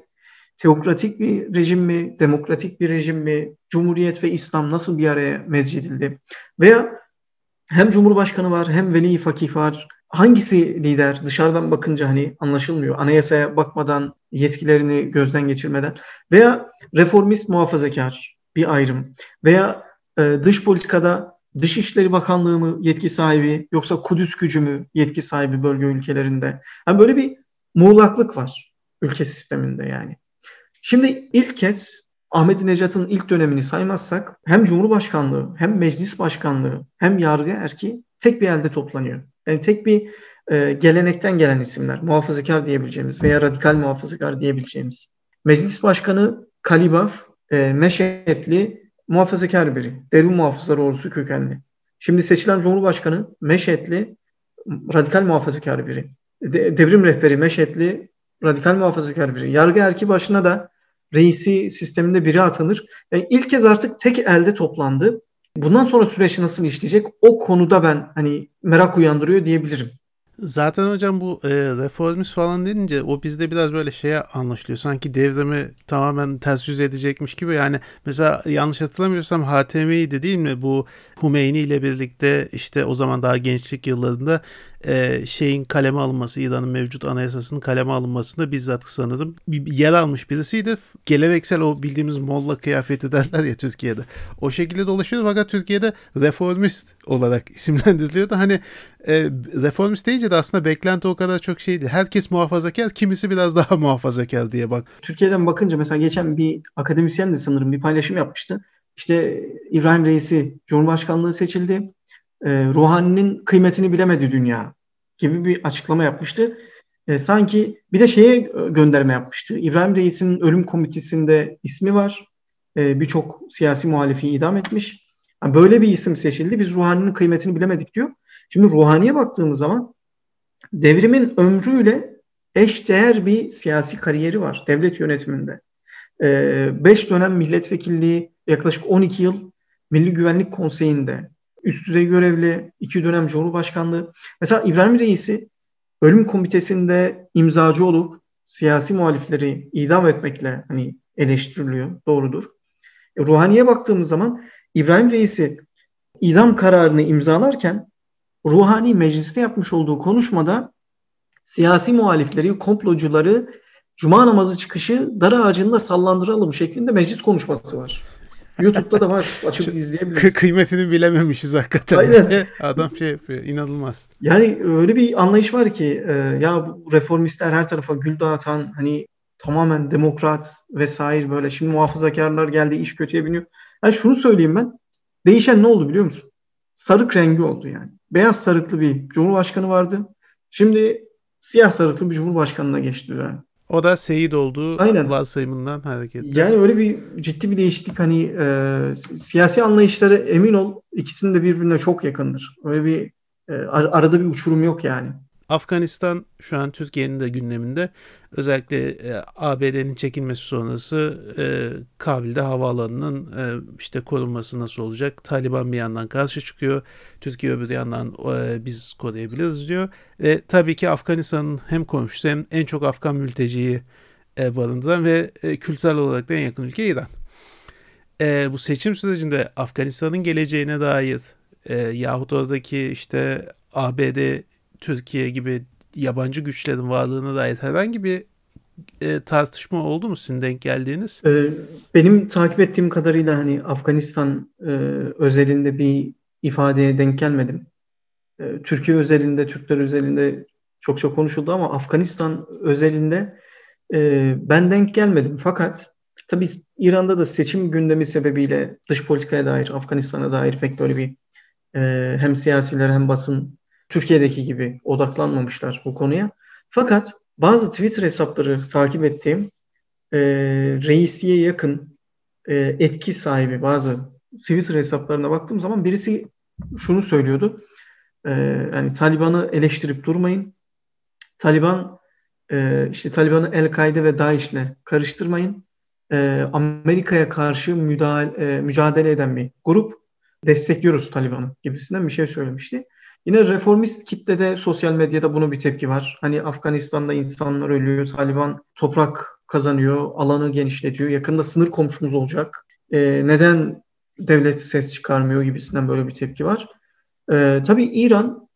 teokratik bir rejim mi, demokratik bir rejim mi, Cumhuriyet ve İslam nasıl bir araya mezcedildi? Veya hem Cumhurbaşkanı var hem Veli Fakih var. Hangisi lider? Dışarıdan bakınca hani anlaşılmıyor. Anayasaya bakmadan, yetkilerini gözden geçirmeden. Veya reformist muhafazakar bir ayrım. Veya e, dış politikada Dışişleri Bakanlığı mı yetki sahibi yoksa Kudüs gücü mü yetki sahibi bölge ülkelerinde? Yani böyle bir muğlaklık var ülke sisteminde yani. Şimdi ilk kez Ahmet Necat'ın ilk dönemini saymazsak hem Cumhurbaşkanlığı hem Meclis Başkanlığı hem yargı erki tek bir elde toplanıyor. Yani tek bir e, gelenekten gelen isimler. Muhafazakar diyebileceğimiz veya radikal muhafazakar diyebileceğimiz. Meclis Başkanı Kalibaf, e, Meşetli muhafazakar biri. Devrim muhafızlar ordusu kökenli. Şimdi seçilen Cumhurbaşkanı Meşetli radikal muhafazakar biri. De, devrim rehberi Meşetli radikal muhafazakar biri. Yargı erki başına da reisi sisteminde biri atanır. Yani ilk kez artık tek elde toplandı. Bundan sonra süreç nasıl işleyecek? O konuda ben hani merak uyandırıyor diyebilirim. Zaten hocam bu e, reformist falan denince o bizde biraz böyle şeye anlaşılıyor. Sanki devrimi tamamen ters yüz edecekmiş gibi. Yani mesela yanlış hatırlamıyorsam HTM'ydi değil mi? Bu Hümeyni ile birlikte işte o zaman daha gençlik yıllarında e, şeyin kaleme alınması, İran'ın mevcut anayasasının kaleme alınmasında bizzat sanırım yer almış birisiydi. Geleneksel o bildiğimiz molla kıyafeti derler ya Türkiye'de. O şekilde dolaşıyordu fakat Türkiye'de reformist olarak isimlendiriliyordu. Hani e, reformist deyince de aslında beklenti o kadar çok şeydi. Herkes muhafazakar, kimisi biraz daha muhafazakar diye bak. Türkiye'den bakınca mesela geçen bir akademisyen de sanırım bir paylaşım yapmıştı. İşte İbrahim Reisi Cumhurbaşkanlığı seçildi e, ruhaninin kıymetini bilemedi dünya gibi bir açıklama yapmıştı. E, sanki bir de şeye gönderme yapmıştı. İbrahim Reis'in ölüm komitesinde ismi var. E, Birçok siyasi muhalifi idam etmiş. Yani böyle bir isim seçildi. Biz ruhaninin kıymetini bilemedik diyor. Şimdi ruhaniye baktığımız zaman devrimin ömrüyle eş değer bir siyasi kariyeri var devlet yönetiminde. 5 e, dönem milletvekilliği, yaklaşık 12 yıl Milli Güvenlik Konseyi'nde, üst düzey görevli, iki dönem Cumhurbaşkanlığı. Mesela İbrahim Reis'i ölüm komitesinde imzacı olup siyasi muhalifleri idam etmekle hani eleştiriliyor. Doğrudur. E, Ruhaniye baktığımız zaman İbrahim Reis'i idam kararını imzalarken Ruhani mecliste yapmış olduğu konuşmada siyasi muhalifleri, komplocuları Cuma namazı çıkışı dar ağacında sallandıralım şeklinde meclis konuşması var. YouTube'da da var. Açıp izleyebiliriz. Kıymetini bilememişiz hakikaten. Aynen. Adam şey yapıyor. İnanılmaz. Yani öyle bir anlayış var ki e, ya bu reformistler her tarafa gül dağıtan hani tamamen demokrat vesaire böyle şimdi muhafazakarlar geldi iş kötüye biniyor. Yani şunu söyleyeyim ben. Değişen ne oldu biliyor musun? Sarık rengi oldu yani. Beyaz sarıklı bir cumhurbaşkanı vardı. Şimdi siyah sarıklı bir cumhurbaşkanına geçti yani. O da Seyit olduğu Aynen. varsayımından hareketle. Yani öyle bir ciddi bir değişiklik hani e, siyasi anlayışları emin ol ikisinin de birbirine çok yakındır. Öyle bir e, arada bir uçurum yok yani. Afganistan şu an Türkiye'nin de gündeminde. Özellikle e, ABD'nin çekilmesi sonrası e, Kabil'de havaalanının e, işte korunması nasıl olacak? Taliban bir yandan karşı çıkıyor. Türkiye öbür yandan e, biz koruyabiliriz diyor. Ve tabii ki Afganistan'ın hem komşusu hem en çok Afgan mülteciyi e, barındıran ve e, kültürel olarak da en yakın ülke İran. E, bu seçim sürecinde Afganistan'ın geleceğine dair e, yahut oradaki işte ABD Türkiye gibi yabancı güçlerin varlığına dair herhangi bir e, tartışma oldu mu sizin denk geldiğiniz? Ee, benim takip ettiğim kadarıyla hani Afganistan e, özelinde bir ifadeye denk gelmedim. E, Türkiye özelinde, Türkler özelinde çok çok konuşuldu ama Afganistan özelinde e, ben denk gelmedim. Fakat tabii İran'da da seçim gündemi sebebiyle dış politikaya dair, Afganistan'a dair pek böyle bir e, hem siyasiler hem basın Türkiye'deki gibi odaklanmamışlar bu konuya. Fakat bazı Twitter hesapları takip ettiğim e, reisiye yakın e, etki sahibi bazı Twitter hesaplarına baktığım zaman birisi şunu söylüyordu. E, yani Taliban'ı eleştirip durmayın. Taliban e, işte Taliban'ı El-Kaide ve DAEŞ'le karıştırmayın. E, Amerika'ya karşı müdahale, e, mücadele eden bir grup destekliyoruz Taliban'ı gibisinden bir şey söylemişti. Yine reformist kitlede sosyal medyada bunu bir tepki var. Hani Afganistan'da insanlar ölüyor, Taliban toprak kazanıyor, alanı genişletiyor. Yakında sınır komşumuz olacak. Ee, neden devlet ses çıkarmıyor gibisinden böyle bir tepki var. Ee, tabii İran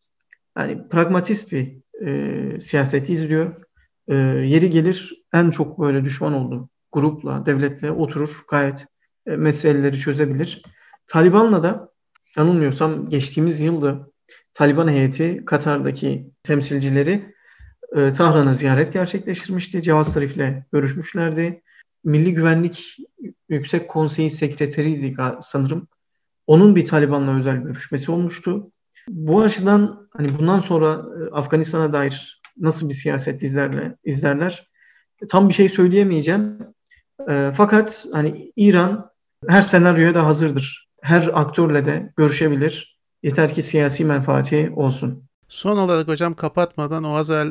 yani pragmatist bir e, siyaseti izliyor. E, yeri gelir en çok böyle düşman olduğu grupla, devletle oturur gayet e, meseleleri çözebilir. Taliban'la da yanılmıyorsam geçtiğimiz yılda Taliban heyeti Katar'daki temsilcileri e, Tahran'a ziyaret gerçekleştirmişti. Cevaz Zarif'le görüşmüşlerdi. Milli Güvenlik Yüksek Konseyi Sekreteriydi sanırım. Onun bir Taliban'la özel görüşmesi olmuştu. Bu açıdan hani bundan sonra e, Afganistan'a dair nasıl bir siyaset izlerler, izlerler tam bir şey söyleyemeyeceğim. E, fakat hani İran her senaryoya da hazırdır. Her aktörle de görüşebilir. Yeter ki siyasi menfaati olsun. Son olarak hocam kapatmadan o az e,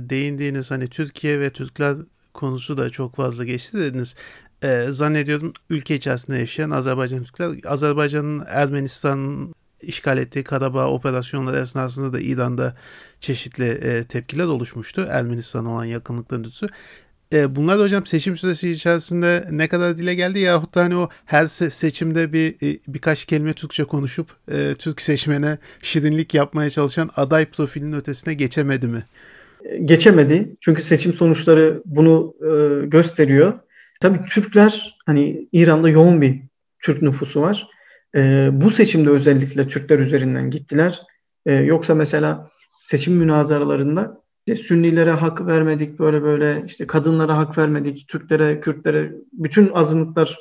değindiğiniz hani Türkiye ve Türkler konusu da çok fazla geçti dediniz. E, zannediyorum ülke içerisinde yaşayan Azerbaycan Türkler, Azerbaycan'ın Ermenistan'ın işgal ettiği Karabağ operasyonları esnasında da İran'da çeşitli e, tepkiler oluşmuştu. Ermenistan'a olan yakınlıkların ötürü. E, bunlar da hocam seçim süresi içerisinde ne kadar dile geldi yahut da hani o her seçimde bir e, birkaç kelime Türkçe konuşup e, Türk seçmene şirinlik yapmaya çalışan aday profilinin ötesine geçemedi mi? Geçemedi. Çünkü seçim sonuçları bunu e, gösteriyor. Tabii Türkler hani İran'da yoğun bir Türk nüfusu var. E, bu seçimde özellikle Türkler üzerinden gittiler. E, yoksa mesela seçim münazaralarında işte Sünnilere hak vermedik böyle böyle işte kadınlara hak vermedik, Türklere, Kürtlere bütün azınlıklar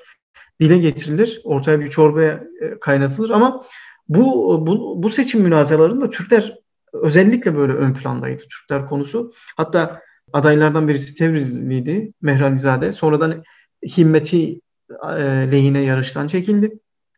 dile getirilir. Ortaya bir çorbaya e, kaynatılır ama bu bu, bu seçim münazaralarında Türkler özellikle böyle ön plandaydı Türkler konusu. Hatta adaylardan birisi Tebrizliydi Mehralizade. Sonradan himmeti e, lehine yarıştan çekildi.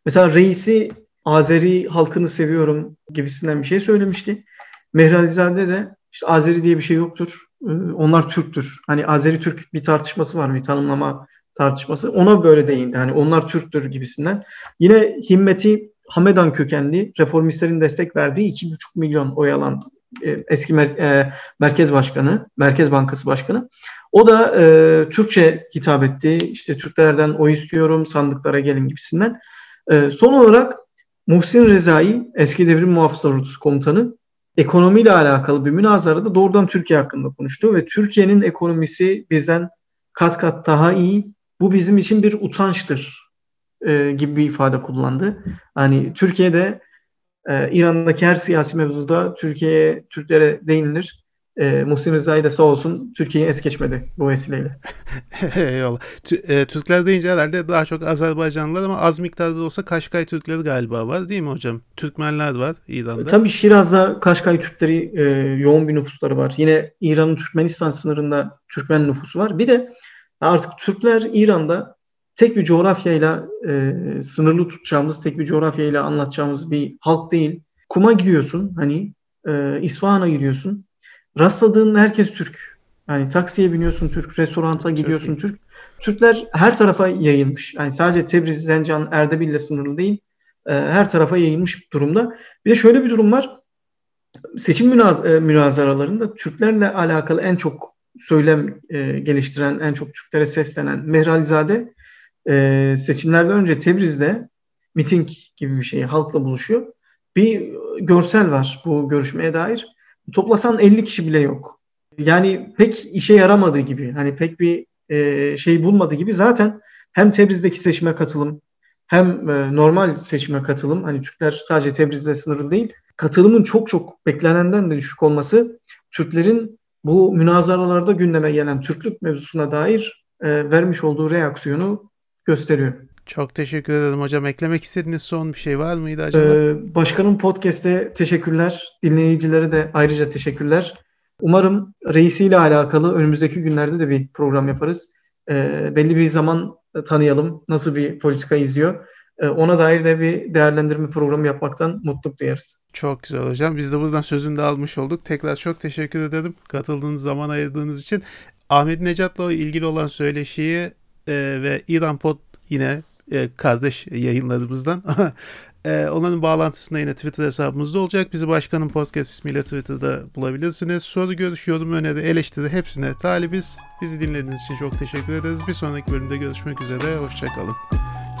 Mesela reisi Azeri halkını seviyorum gibisinden bir şey söylemişti. Mehralizade de işte Azeri diye bir şey yoktur. Ee, onlar Türktür. Hani Azeri Türk bir tartışması var, bir tanımlama tartışması. Ona böyle değindi. Hani onlar Türktür gibisinden. Yine Himmeti Hamedan kökenli reformistlerin destek verdiği 2,5 milyon oy alan e, eski mer- e, Merkez Başkanı, Merkez Bankası Başkanı. O da e, Türkçe hitap etti. İşte Türklerden oy istiyorum, sandıklara gelin gibisinden. E, son olarak Muhsin Rezai, eski devrim muhafızlar ordusu komutanı, ekonomiyle alakalı bir münazarada doğrudan Türkiye hakkında konuştu ve Türkiye'nin ekonomisi bizden kat kat daha iyi. Bu bizim için bir utançtır e, gibi bir ifade kullandı. Hani Türkiye'de e, İran'daki her siyasi mevzuda Türkiye'ye, Türklere değinilir. E, Muhsin Rıza'yı da sağ olsun Türkiye'yi es geçmedi bu vesileyle. Eyvallah. E, Türkler deyince herhalde daha çok Azerbaycanlılar ama az miktarda da olsa Kaşkay Türkleri galiba var değil mi hocam? Türkmenler var İran'da. Tabii Şiraz'da Kaşkay Türkleri e, yoğun bir nüfusları var. Yine İran'ın Türkmenistan sınırında Türkmen nüfusu var. Bir de artık Türkler İran'da tek bir coğrafyayla e, sınırlı tutacağımız, tek bir coğrafyayla anlatacağımız bir halk değil. Kuma gidiyorsun hani e, İsfahan'a gidiyorsun rastladığın herkes Türk. Yani taksiye biniyorsun Türk, restoranta gidiyorsun Türk. Türkler her tarafa yayılmış. Yani sadece Tebriz, Zencan, Erdebil ile sınırlı değil. E, her tarafa yayılmış durumda. Bir de şöyle bir durum var. Seçim münaz e, münazaralarında Türklerle alakalı en çok söylem e, geliştiren, en çok Türklere seslenen Mehralizade e, seçimlerden önce Tebriz'de miting gibi bir şey halkla buluşuyor. Bir görsel var bu görüşmeye dair. Toplasan 50 kişi bile yok. Yani pek işe yaramadığı gibi, hani pek bir e, şey bulmadığı gibi zaten hem Tebriz'deki seçime katılım hem e, normal seçime katılım, hani Türkler sadece Tebriz'de sınırlı değil, katılımın çok çok beklenenden de düşük olması Türklerin bu münazaralarda gündeme gelen Türklük mevzusuna dair e, vermiş olduğu reaksiyonu gösteriyor. Çok teşekkür ederim hocam. Eklemek istediğiniz son bir şey var mıydı acaba? Ee, başkanım podcast'te teşekkürler. Dinleyicilere de ayrıca teşekkürler. Umarım reisiyle alakalı önümüzdeki günlerde de bir program yaparız. Ee, belli bir zaman tanıyalım. Nasıl bir politika izliyor. Ee, ona dair de bir değerlendirme programı yapmaktan mutluluk duyarız. Çok güzel hocam. Biz de buradan sözünü de almış olduk. Tekrar çok teşekkür ederim katıldığınız zaman ayırdığınız için. Ahmet Necat'la ilgili olan söyleşiyi e, ve İran Pod yine e, kardeş yayınlarımızdan. e, onların bağlantısında yine Twitter hesabımızda olacak. Bizi Başkanın Podcast ismiyle Twitter'da bulabilirsiniz. Soru, görüş, yorum, öneri, eleştiri hepsine talibiz. Bizi dinlediğiniz için çok teşekkür ederiz. Bir sonraki bölümde görüşmek üzere. Hoşçakalın.